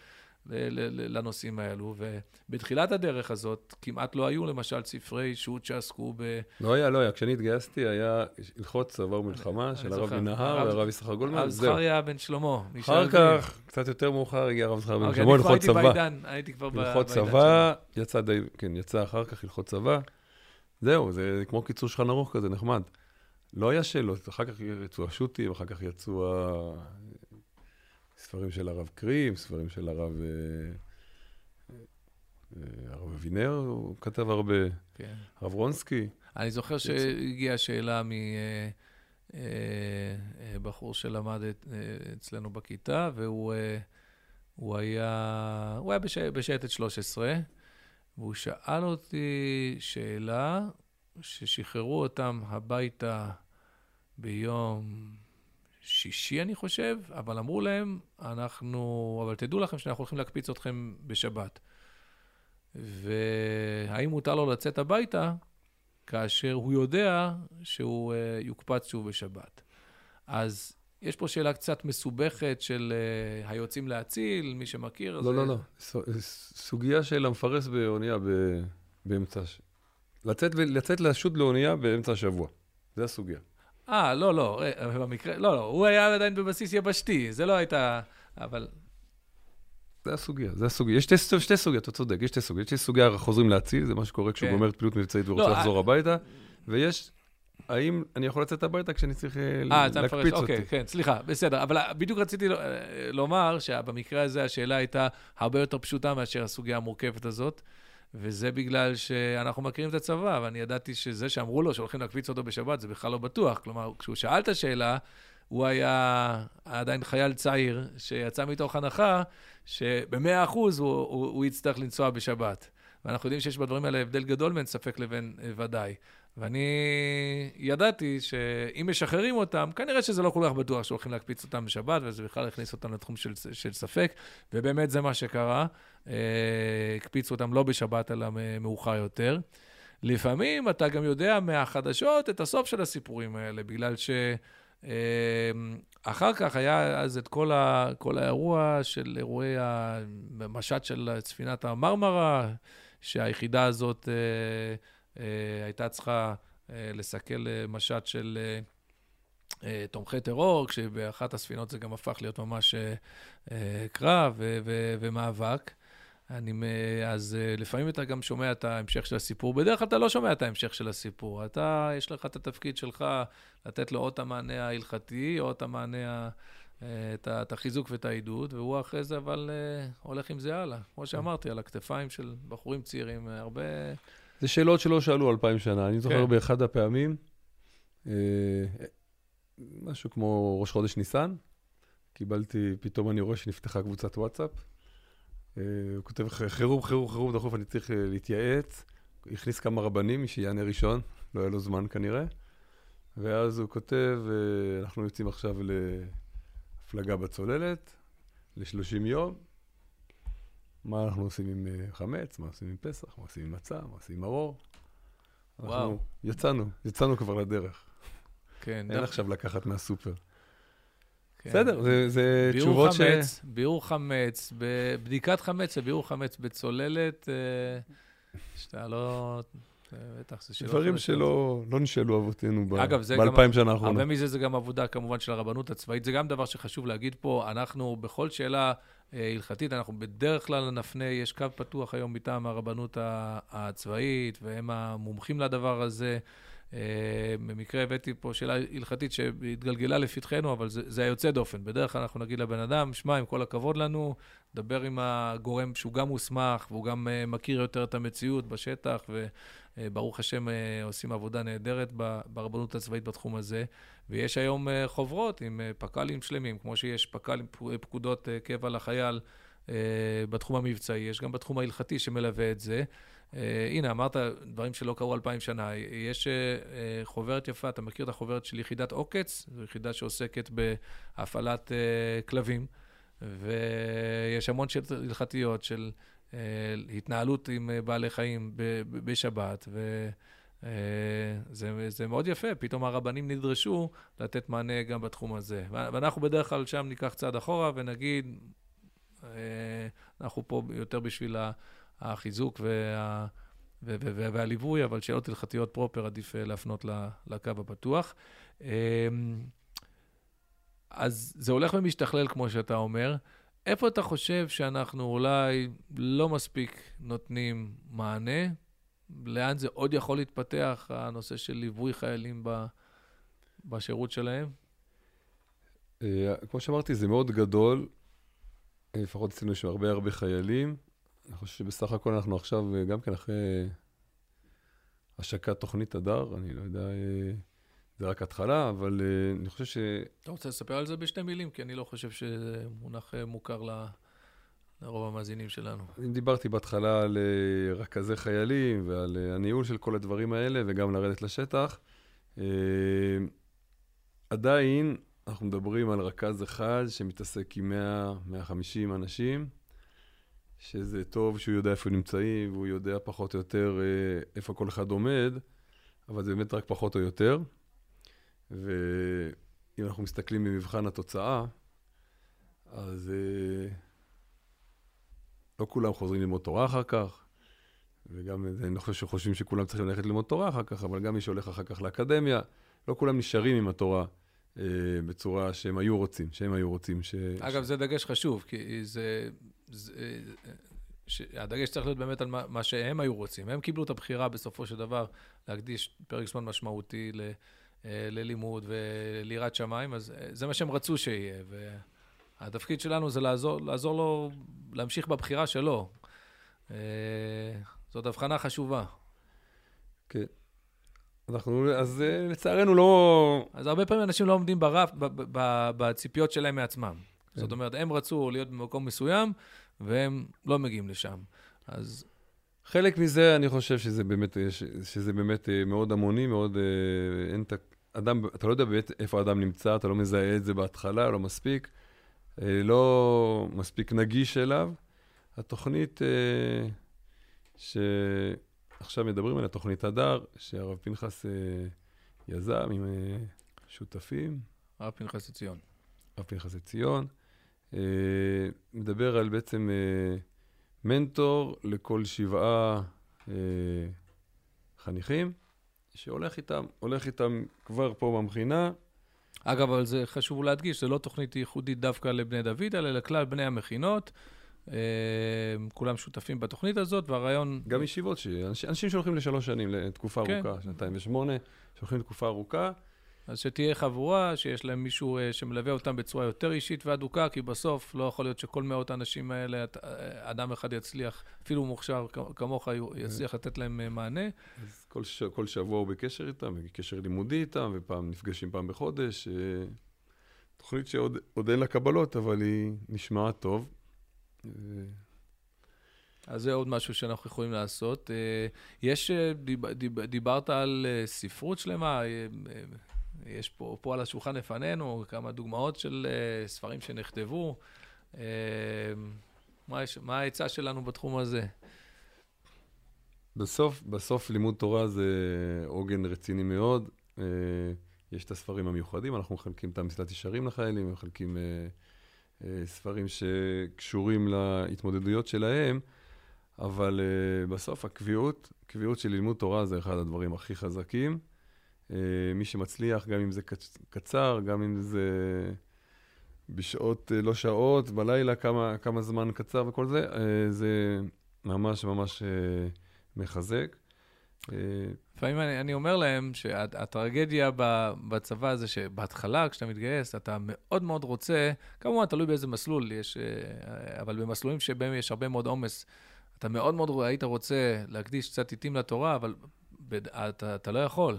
לנושאים האלו, ובתחילת הדרך הזאת כמעט לא היו למשל ספרי שו"ת שעסקו ב... לא היה, לא היה. כשאני התגייסתי היה הלכות צבא ומלחמה של הרב מנהר והרב יששכר גולמן, הרב זכריה בן שלמה. אחר כך, קצת יותר מאוחר, הגיע הרב זכריה בן אוקיי, שלמה, הלכות צבא. הייתי כבר בעידן הלכות צבא, יצא די, כן, יצא אחר כך הלכות צבא. זהו, זה כמו קיצור שולחן ערוך כזה, נחמד. לא היה שאלות, אחר כך יצאו השו"תים, אחר כך יצאו ספרים של הרב קרים, ספרים של הרב... אה, אה, הרב אבינר, הוא כתב הרבה, כן. הרב רונסקי. אני זוכר שהגיעה שאלה מבחור אה, שלמד אצלנו בכיתה, והוא הוא היה, הוא היה בשייטת 13, והוא שאל אותי שאלה ששחררו אותם הביתה ביום שישי, אני חושב, אבל אמרו להם, אנחנו, אבל תדעו לכם שאנחנו הולכים להקפיץ אתכם בשבת. והאם מותר לו לצאת הביתה כאשר הוא יודע שהוא uh, יוקפץ שוב בשבת. אז יש פה שאלה קצת מסובכת של uh, היוצאים להציל, מי שמכיר. לא, זה... לא, לא. סוגיה של המפרס באונייה באמצע... לצאת, לצאת לשוט לאונייה באמצע השבוע. זה הסוגיה. אה, לא, לא, אה, במקרה, לא, לא, הוא היה עדיין בבסיס יבשתי, זה לא הייתה, אבל... זה הסוגיה, זה הסוגיה. יש שתי, שתי סוגיות, אתה צודק, יש שתי סוגיות. יש סוגיה חוזרים להציל, זה מה שקורה כשהוא כן. גומר את פעילות מבצעית ורוצה לא, לחזור I... אה, הביתה, ויש, האם אני יכול לצאת הביתה כשאני צריך 아, להקפיץ אותי? אוקיי, כן, סליחה, בסדר. אבל בדיוק רציתי לומר שבמקרה הזה השאלה הייתה הרבה יותר פשוטה מאשר הסוגיה המורכבת הזאת. וזה בגלל שאנחנו מכירים את הצבא, ואני ידעתי שזה שאמרו לו שהולכים להקפיץ אותו בשבת, זה בכלל לא בטוח. כלומר, כשהוא שאל את השאלה, הוא היה עדיין חייל צעיר שיצא מתוך הנחה שבמאה אחוז הוא, הוא, הוא יצטרך לנסוע בשבת. ואנחנו יודעים שיש בדברים האלה הבדל גדול בין ספק לבין ודאי. ואני ידעתי שאם משחררים אותם, כנראה שזה לא כל כך בטוח שהולכים להקפיץ אותם בשבת, וזה בכלל יכניס אותם לתחום של, של ספק, ובאמת זה מה שקרה. אה, הקפיצו אותם לא בשבת, אלא מאוחר יותר. לפעמים אתה גם יודע מהחדשות את הסוף של הסיפורים האלה, בגלל ש... אחר כך היה אז את כל, ה, כל האירוע של אירועי המשט של ספינת המרמרה, שהיחידה הזאת אה, אה, הייתה צריכה אה, לסכל אה, משט של אה, אה, תומכי טרור, כשבאחת הספינות זה גם הפך להיות ממש אה, אה, קרב ומאבק. אני, אז לפעמים אתה גם שומע את ההמשך של הסיפור. בדרך כלל אתה לא שומע את ההמשך של הסיפור. אתה, יש לך את התפקיד שלך לתת לו או את המענה ההלכתי, או את המענה, את, את החיזוק ואת העידוד, והוא אחרי זה אבל הולך עם זה הלאה. כמו שאמרתי, על הכתפיים של בחורים צעירים, הרבה... זה שאלות שלא שאלו אלפיים שנה. אני זוכר כן. באחד הפעמים, משהו כמו ראש חודש ניסן, קיבלתי, פתאום אני רואה שנפתחה קבוצת וואטסאפ. אה, הוא כותב, חירום, חירום, חירום, דחוף, אני צריך אה, להתייעץ. הכניס כמה רבנים, מי שיענה ראשון, לא היה לו זמן כנראה. ואז הוא כותב, אה, אנחנו יוצאים עכשיו להפלגה בצוללת, ל-30 יום. מה אנחנו עושים עם חמץ, מה עושים עם פסח, מה עושים עם מצה, מה עושים עם מרור. וואו. אנחנו יצאנו, יצאנו כבר לדרך. כן. אין עכשיו לקחת מהסופר. כן. בסדר, זה, זה תשובות חמץ, ש... ביעור חמץ, בדיקת חמץ וביעור חמץ בצוללת, אה, שאתה לא... בטח, זה שאלות... דברים שלא לא נשאלו אבותינו באלפיים שנה האחרונה. הרבה מזה זה גם עבודה כמובן של הרבנות הצבאית. זה גם דבר שחשוב להגיד פה. אנחנו, בכל שאלה אה, הלכתית, אנחנו בדרך כלל נפנה, יש קו פתוח היום מטעם הרבנות הצבאית, והם המומחים לדבר הזה. אה, במקרה הבאתי פה שאלה הלכתית שהתגלגלה לפתחנו, אבל זה, זה היוצא דופן. בדרך כלל אנחנו נגיד לבן אדם, שמע, עם כל הכבוד לנו, דבר עם הגורם שהוא גם מוסמך, והוא גם אה, מכיר יותר את המציאות בשטח, וברוך השם אה, עושים עבודה נהדרת ברבנות הצבאית בתחום הזה. ויש היום חוברות עם פק"לים שלמים, כמו שיש פק"לים, פקודות קבע לחייל בתחום המבצעי, יש גם בתחום ההלכתי שמלווה את זה. הנה, אמרת דברים שלא קרו אלפיים שנה. יש חוברת יפה, אתה מכיר את החוברת של יחידת עוקץ? זו יחידה שעוסקת בהפעלת כלבים, ויש המון שאלות הלכתיות של התנהלות עם uh, בעלי חיים בשבת, וזה uh, מאוד יפה, פתאום הרבנים נדרשו לתת מענה גם בתחום הזה. ואנחנו בדרך כלל שם ניקח צעד אחורה ונגיד, אנחנו פה יותר בשביל. החיזוק וה, והליווי, אבל שאלות הלכתיות פרופר עדיף אה, להפנות לקו הפתוח. אז זה הולך ומשתכלל, כמו שאתה אומר. איפה אתה חושב שאנחנו אולי לא מספיק נותנים מענה? לאן זה עוד יכול להתפתח, הנושא של ליווי חיילים ב, בשירות שלהם? אה, כמו שאמרתי, זה מאוד גדול. לפחות אצלנו יש הרבה הרבה חיילים. אני חושב שבסך הכל אנחנו עכשיו, אה, גם כן אחרי השקת תוכנית הדר, אני לא יודע, אה, זה רק התחלה, אבל אה, אני חושב ש... אתה רוצה לספר על זה בשתי מילים? כי אני לא חושב שזה מונח מוכר ל... לרוב המאזינים שלנו. אני דיברתי בהתחלה על רכזי חיילים ועל הניהול של כל הדברים האלה, וגם לרדת לשטח. עדיין אנחנו מדברים על רכז אחד שמתעסק עם 100-150 אנשים. שזה טוב שהוא יודע איפה נמצאים, והוא יודע פחות או יותר אה, איפה כל אחד עומד, אבל זה באמת רק פחות או יותר. ואם אנחנו מסתכלים במבחן התוצאה, אז אה, לא כולם חוזרים ללמוד תורה אחר כך, וגם אני לא חושב שחושבים שכולם צריכים ללכת ללמוד תורה אחר כך, אבל גם מי שהולך אחר כך לאקדמיה, לא כולם נשארים עם התורה. אה, בצורה שהם היו רוצים, שהם היו רוצים ש... אגב. זה דגש חשוב, כי זה, הדגש צריך להיות באמת על מה, מה שהם היו רוצים. הם קיבלו את הבחירה בסופו של דבר להקדיש פרק זמן משמעותי ל, אה, ללימוד וליראת שמיים, אז אה, זה מה שהם רצו שיהיה. והתפקיד שלנו זה לעזור, לעזור לו להמשיך בבחירה שלו. אה, זאת הבחנה חשובה. כן. אנחנו, אז לצערנו לא... אז הרבה פעמים אנשים לא עומדים ברף, בציפיות שלהם מעצמם. כן. זאת אומרת, הם רצו להיות במקום מסוים, והם לא מגיעים לשם. אז... חלק מזה, אני חושב שזה באמת, שזה באמת אה, מאוד המוני, מאוד... אה, אין את אדם, אתה לא יודע באמת איפה האדם נמצא, אתה לא מזהה את זה בהתחלה, לא מספיק. אה, לא מספיק נגיש אליו. התוכנית שעכשיו מדברים עליה, תוכנית הדר, שהרב פנחס יזם עם שותפים. הרב פנחסי ציון. הרב פנחסי ציון. אה, מדבר על בעצם אה, מנטור לכל שבעה אה, חניכים, שהולך איתם, הולך איתם כבר פה במכינה. אגב, אבל זה חשוב להדגיש, זו לא תוכנית ייחודית דווקא לבני דוד, אלא לכלל בני המכינות. אה, כולם שותפים בתוכנית הזאת, והרעיון... גם ישיבות, אנשים, אנשים שהולכים לשלוש שנים, לתקופה כן. ארוכה, שנתיים ושמונה, שהולכים לתקופה ארוכה. אז שתהיה חבורה, שיש להם מישהו אה, שמלווה אותם בצורה יותר אישית והדוקה, כי בסוף לא יכול להיות שכל מאות האנשים האלה, אה, אדם אחד יצליח, אפילו מוכשר כמוך, יו- יצליח לתת להם אה, מענה. אז כל, ש... כל שבוע הוא בקשר איתם, בקשר לימודי איתם, ופעם נפגשים פעם בחודש. אה, תוכנית שעוד עוד אין לה קבלות, אבל היא נשמעת טוב. אה, אז זה עוד משהו שאנחנו יכולים לעשות. אה, יש, אה, דיב, דיב, דיברת על אה, ספרות שלמה, אה, אה, יש פה, פה על השולחן לפנינו כמה דוגמאות של אה, ספרים שנכתבו. אה, מה, מה העצה שלנו בתחום הזה? בסוף, בסוף לימוד תורה זה עוגן רציני מאוד. אה, יש את הספרים המיוחדים, אנחנו מחלקים את המסילת ישרים לחיילים, מחלקים ספרים שקשורים להתמודדויות שלהם, אבל בסוף הקביעות, קביעות של לימוד תורה זה אחד הדברים הכי חזקים. אה, מי שמצליח, גם אם זה קצ- קצר, גם אם זה בשעות, אה, לא שעות, בלילה, כמה, כמה זמן קצר וכל זה, אה, זה ממש ממש... מחזק. לפעמים אני, אני אומר להם שהטרגדיה בצבא זה שבהתחלה, כשאתה מתגייס, אתה מאוד מאוד רוצה, כמובן, תלוי באיזה מסלול יש, אבל במסלולים שבהם יש הרבה מאוד עומס, אתה מאוד מאוד היית רוצה להקדיש קצת עיתים לתורה, אבל אתה, אתה לא יכול.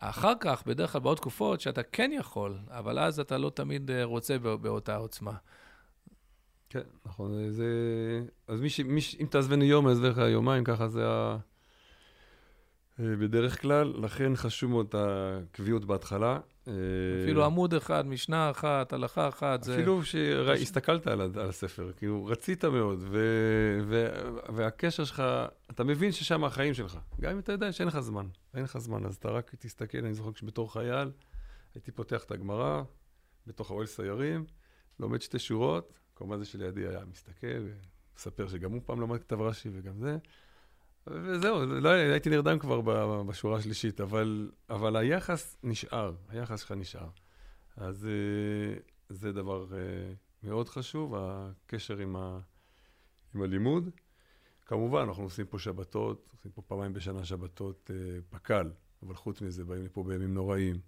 אחר כך, בדרך כלל בעוד תקופות שאתה כן יכול, אבל אז אתה לא תמיד אה, רוצה בא- באותה עוצמה. כן, נכון. זה... אז מי ש... מי ש... אם תעזבני יום, יעזבך יומיים, ככה זה ה... אה, בדרך כלל, לכן חשוב מאוד הקביעות בהתחלה. אה, אפילו עמוד אחד, משנה אחת, הלכה אחת, זה... אפילו שהסתכלת על, על הספר, כאילו רצית מאוד, ו... ו... והקשר שלך, אתה מבין ששם החיים שלך. גם אם אתה יודע שאין לך זמן, אין לך זמן, אז אתה רק תסתכל, אני זוכר כשבתור חייל, הייתי פותח את הגמרא, בתוך האוהל סיירים, לומד שתי שורות, כמובן זה שלידי היה מסתכל, ומספר שגם הוא פעם למד כתב רש"י וגם זה. וזהו, לא, הייתי נרדם כבר בשורה השלישית, אבל, אבל היחס נשאר, היחס שלך נשאר. אז אה, זה דבר אה, מאוד חשוב, הקשר עם, ה, עם הלימוד. כמובן, אנחנו עושים פה שבתות, עושים פה פעמיים בשנה שבתות אה, פק"ל, אבל חוץ מזה, באים לפה בימים נוראים,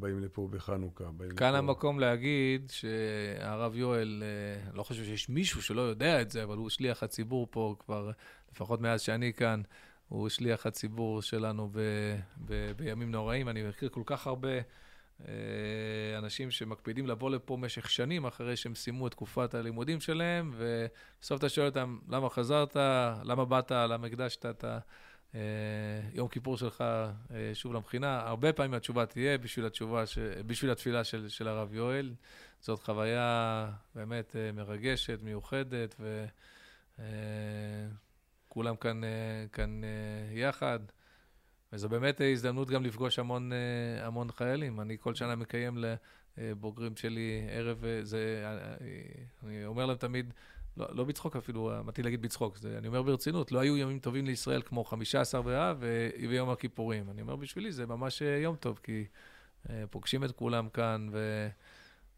באים לפה בחנוכה, באים כאן לפה... המקום להגיד שהרב יואל, אה, לא חושב שיש מישהו שלא יודע את זה, אבל הוא שליח הציבור פה כבר, לפחות מאז שאני כאן, הוא שליח הציבור שלנו ב, ב, בימים נוראים. אני מכיר כל כך הרבה אה, אנשים שמקפידים לבוא לפה במשך שנים אחרי שהם סיימו את תקופת הלימודים שלהם, ובסוף אתה שואל אותם, למה חזרת, למה באת, למה הקדשת את ה... אה, יום כיפור שלך אה, שוב למכינה, הרבה פעמים התשובה תהיה בשביל התשובה, ש... בשביל התפילה של, של הרב יואל. זאת חוויה באמת אה, מרגשת, מיוחדת, וכולם כאן, אה, כאן אה, יחד. וזו באמת אה, הזדמנות גם לפגוש המון, אה, המון חיילים. אני כל שנה מקיים לבוגרים שלי ערב, אה, זה, אה, אה, אני אומר להם תמיד, לא, לא בצחוק אפילו, באתי להגיד בצחוק, זה, אני אומר ברצינות, לא היו ימים טובים לישראל כמו 15 באב ויום הכיפורים. אני אומר בשבילי, זה ממש אה, יום טוב, כי אה, פוגשים את כולם כאן,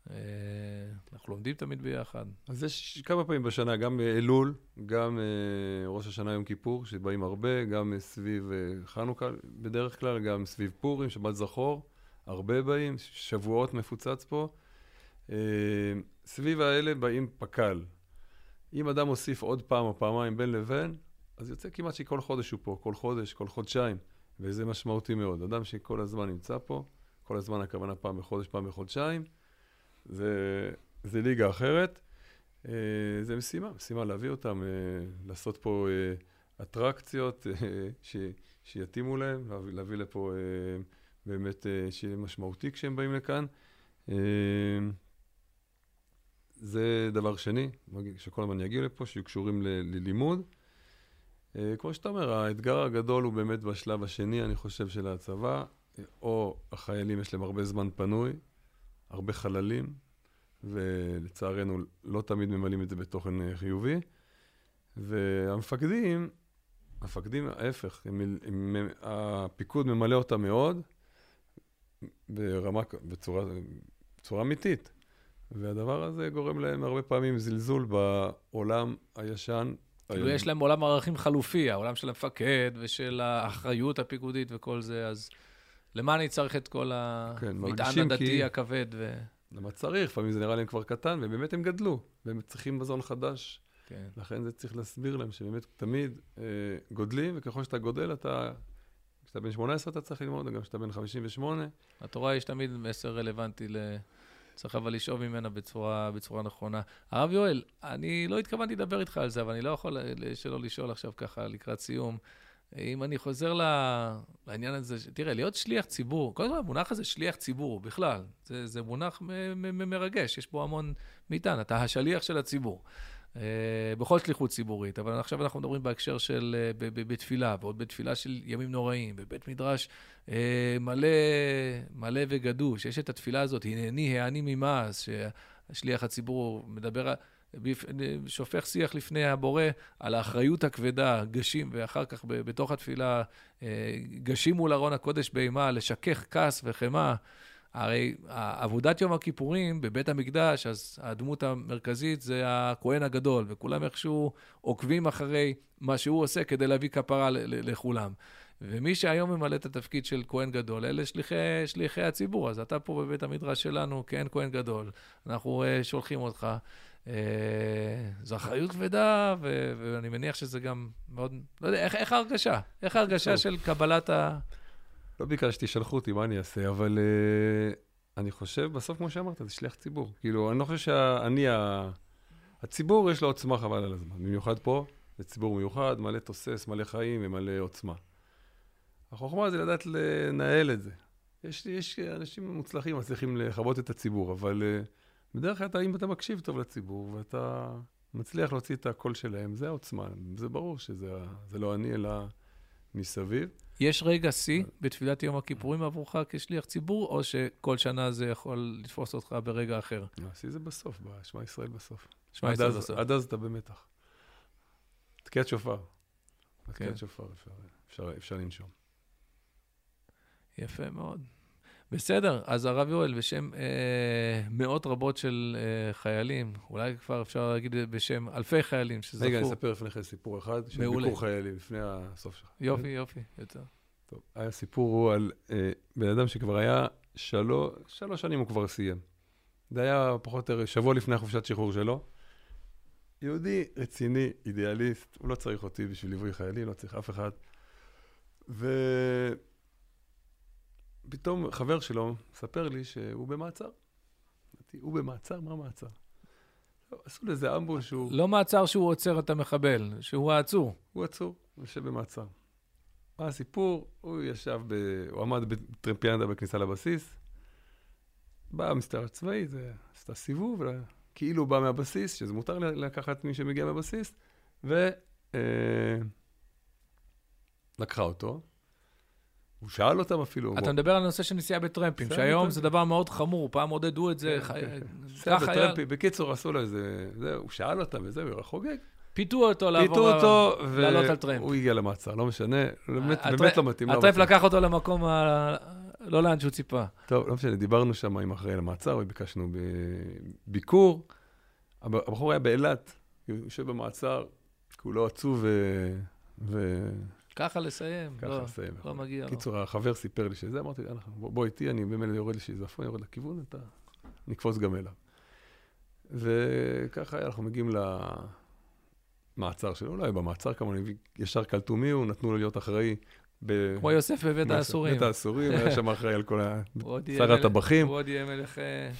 ואנחנו לומדים תמיד ביחד. אז יש כמה פעמים בשנה, גם אה, אלול, גם אה, ראש השנה יום כיפור, שבאים הרבה, גם אה, סביב אה, חנוכה בדרך כלל, גם סביב פורים, שבת זכור, הרבה באים, שבועות מפוצץ פה. אה, סביב האלה באים פק"ל. אם אדם מוסיף עוד פעם או פעמיים בין לבין, אז יוצא כמעט שכל חודש הוא פה, כל חודש, כל חודשיים, וזה משמעותי מאוד. אדם שכל הזמן נמצא פה, כל הזמן הכוונה פעם בחודש, פעם בחודשיים, זה, זה ליגה אחרת. אה, זה משימה, משימה להביא אותם, אה, לעשות פה אה, אטרקציות אה, ש, שיתאימו להם, להביא, להביא לפה אה, באמת אה, שיהיה משמעותי כשהם באים לכאן. זה דבר שני, שכל הזמן יגיעו לפה, שיהיו קשורים ללימוד. אה, כמו שאתה אומר, האתגר הגדול הוא באמת בשלב השני, אני חושב, של הצבא, או החיילים יש להם הרבה זמן פנוי, הרבה חללים, ולצערנו לא תמיד ממלאים את זה בתוכן אה, חיובי. והמפקדים, המפקדים, ההפך, הם, הם, הם, הפיקוד ממלא אותם מאוד, ברמה, בצורה, בצורה אמיתית. והדבר הזה גורם להם הרבה פעמים זלזול בעולם הישן. כאילו יש להם עולם ערכים חלופי, העולם של המפקד ושל האחריות הפיקודית וכל זה, אז למה אני צריך את כל כן, המטען הדתי כי... הכבד? ו... למה צריך? לפעמים זה נראה להם כבר קטן, ובאמת הם גדלו, והם צריכים מזון חדש. כן. לכן זה צריך להסביר להם שבאמת תמיד אה, גודלים, וככל שאתה גודל, אתה... כשאתה בן 18 אתה צריך ללמוד, וגם כשאתה בן 58. התורה יש תמיד מסר רלוונטי ל... צריך אבל לשאוב ממנה בצורה, בצורה נכונה. הרב יואל, אני לא התכוונתי לדבר איתך על זה, אבל אני לא יכול שלא לשאול עכשיו ככה לקראת סיום. אם אני חוזר לעניין הזה, תראה, להיות שליח ציבור, קודם כל המונח הזה שליח ציבור בכלל, זה, זה מונח מרגש, יש בו המון מטען, אתה השליח של הציבור. Uh, בכל שליחות ציבורית, אבל עכשיו אנחנו מדברים בהקשר של, uh, בתפילה, ועוד בתפילה של ימים נוראים, בבית מדרש uh, מלא, מלא וגדוש. יש את התפילה הזאת, הנני העני ממעש, ששליח הציבור מדבר, שופך שיח לפני הבורא על האחריות הכבדה, גשים, ואחר כך בתוך התפילה, גשים מול ארון הקודש באימה, לשכך כעס וחמאה. הרי עבודת יום הכיפורים בבית המקדש, אז הדמות המרכזית זה הכהן הגדול, וכולם איכשהו עוקבים אחרי מה שהוא עושה כדי להביא כפרה לכולם. ומי שהיום ממלא את התפקיד של כהן גדול, אלה שליחי, שליחי הציבור. אז אתה פה בבית המדרש שלנו, כן, כהן גדול, אנחנו uh, שולחים אותך. Uh, זו אחריות כבדה, ו- ואני מניח שזה גם מאוד... לא יודע, איך, איך ההרגשה? איך ההרגשה של קבלת ה... לא ביקשתי, שלחו אותי, מה אני אעשה? אבל uh, אני חושב, בסוף, כמו שאמרת, זה שליח ציבור. כאילו, אני לא חושב שאני, ה... הציבור יש לו עוצמה חבל על הזמן. במיוחד פה, זה ציבור מיוחד, מלא תוסס, מלא חיים ומלא עוצמה. החוכמה זה לדעת לנהל את זה. יש, יש אנשים מוצלחים, מצליחים לכבות את הציבור, אבל uh, בדרך כלל, אם אתה מקשיב טוב לציבור ואתה מצליח להוציא את הקול שלהם, זה העוצמה. זה ברור שזה לא אני, אלא מסביב. יש רגע שיא בתפילת יום הכיפורים עבורך כשליח ציבור, או שכל שנה זה יכול לתפוס אותך ברגע אחר? השיא זה בסוף, בשמע ישראל בסוף. שמע ישראל בסוף. עד אז אתה במתח. תקיעת שופר. תקיעת כן. שופר, אפשר, אפשר, אפשר לנשום. יפה מאוד. בסדר, אז הרב יואל, בשם אה, מאות רבות של אה, חיילים, אולי כבר אפשר להגיד בשם אלפי חיילים שזכו. רגע, אני אספר לפני כן סיפור אחד, של ביקור חיילים, לפני הסוף שלך. יופי, יופי, יותר. טוב, היה סיפור הוא על אה, בן אדם שכבר היה שלוש, שלוש שנים הוא כבר סיים. זה היה פחות או יותר שבוע לפני החופשת שחרור שלו. יהודי רציני, אידיאליסט, הוא לא צריך אותי בשביל ליווי חיילים, לא צריך אף אחד. ו... פתאום חבר שלו מספר לי שהוא במעצר. הוא במעצר? מה מעצר? עשו לזה אמבוש שהוא... לא מעצר שהוא עוצר את המחבל, שהוא העצור. הוא עצור, הוא יושב במעצר. מה הסיפור? הוא ישב, ב... הוא עמד בטרמפיאנדה בכניסה לבסיס, בא המסתר הצבאי, זה עשתה סיבוב, כאילו בא מהבסיס, שזה מותר לקחת מי שמגיע מהבסיס, ו... אה, אותו, הוא שאל אותם אפילו. אתה מדבר על הנושא של נסיעה בטרמפים, שהיום זה דבר מאוד חמור, פעם עודדו את זה. כן, כן. ככה היה. בקיצור, עשו לו איזה... הוא שאל אותם וזהו, הוא חוגג. פיתו אותו לעבור, פיתו אותו, לעלות על טרמפ. והוא הגיע למעצר, לא משנה, באמת לא מתאים. הטרמפ לקח אותו למקום, לא לאן שהוא ציפה. טוב, לא משנה, דיברנו שם עם אחראי למעצר, וביקשנו ביקור. הבחור היה באילת, הוא יושב במעצר, כולו עצוב ו... ככה לסיים. ככה לא, לסיים. לא מגיע לו. קיצור, החבר סיפר לי שזה, אמרתי, בוא, איתי, אני במילא יורד לשיזפון, יורד לכיוון, אתה נקפוץ גם אליו. וככה אנחנו מגיעים למעצר שלו, לא היה במעצר כמובן, ישר קלטו מי הוא, נתנו לו להיות אחראי. ב... כמו יוסף בבית האסורים. בבית האסורים, היה שם אחראי על כל שר הטבחים. הוא עוד יהיה מלך אה,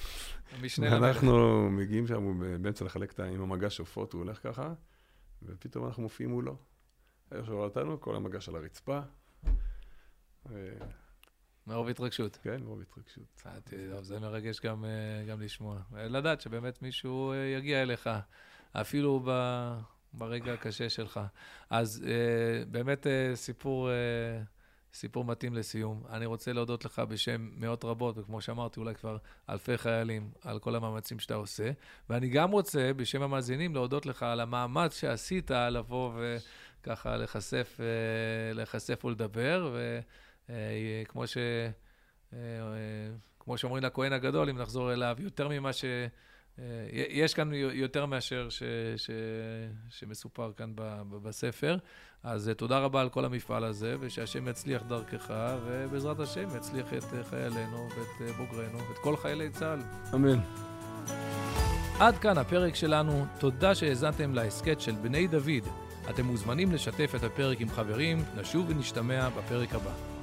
המשנה למלך. אנחנו מגיעים שם, הוא באמצע לחלק עם המגש עופות, הוא הולך ככה, ופתאום אנחנו מופיעים מולו. איך שהוא אותנו, כל המגש על הרצפה. מרוב התרגשות. כן, מרוב התרגשות. אה, זה מרגש גם, אה, גם לשמוע. לדעת שבאמת מישהו אה, יגיע אליך, אפילו ב, ברגע הקשה שלך. אז באמת סיפור, סיפור מתאים לסיום. אני רוצה להודות לך בשם מאות רבות, וכמו שאמרתי, אולי כבר אלפי חיילים, על כל המאמצים שאתה עושה. ואני גם רוצה, בשם המאזינים, להודות לך על המאמץ שעשית לבוא וככה להיחשף, אה, להיחשף ולדבר, וכמו ש... כמו שאומרים לכהן הגדול, אם נחזור אליו, יותר ממה ש... אה, יש כאן יותר מאשר ש, ש, שמסופר כאן ב, ב, בספר. אז אה, תודה רבה על כל המפעל הזה, ושהשם יצליח דרכך, ובעזרת השם יצליח את אה, חיילינו ואת בוגרינו ואת כל חיילי צה"ל. אמן. עד כאן הפרק שלנו. תודה שהאזנתם להסכת של בני דוד. אתם מוזמנים לשתף את הפרק עם חברים, נשוב ונשתמע בפרק הבא.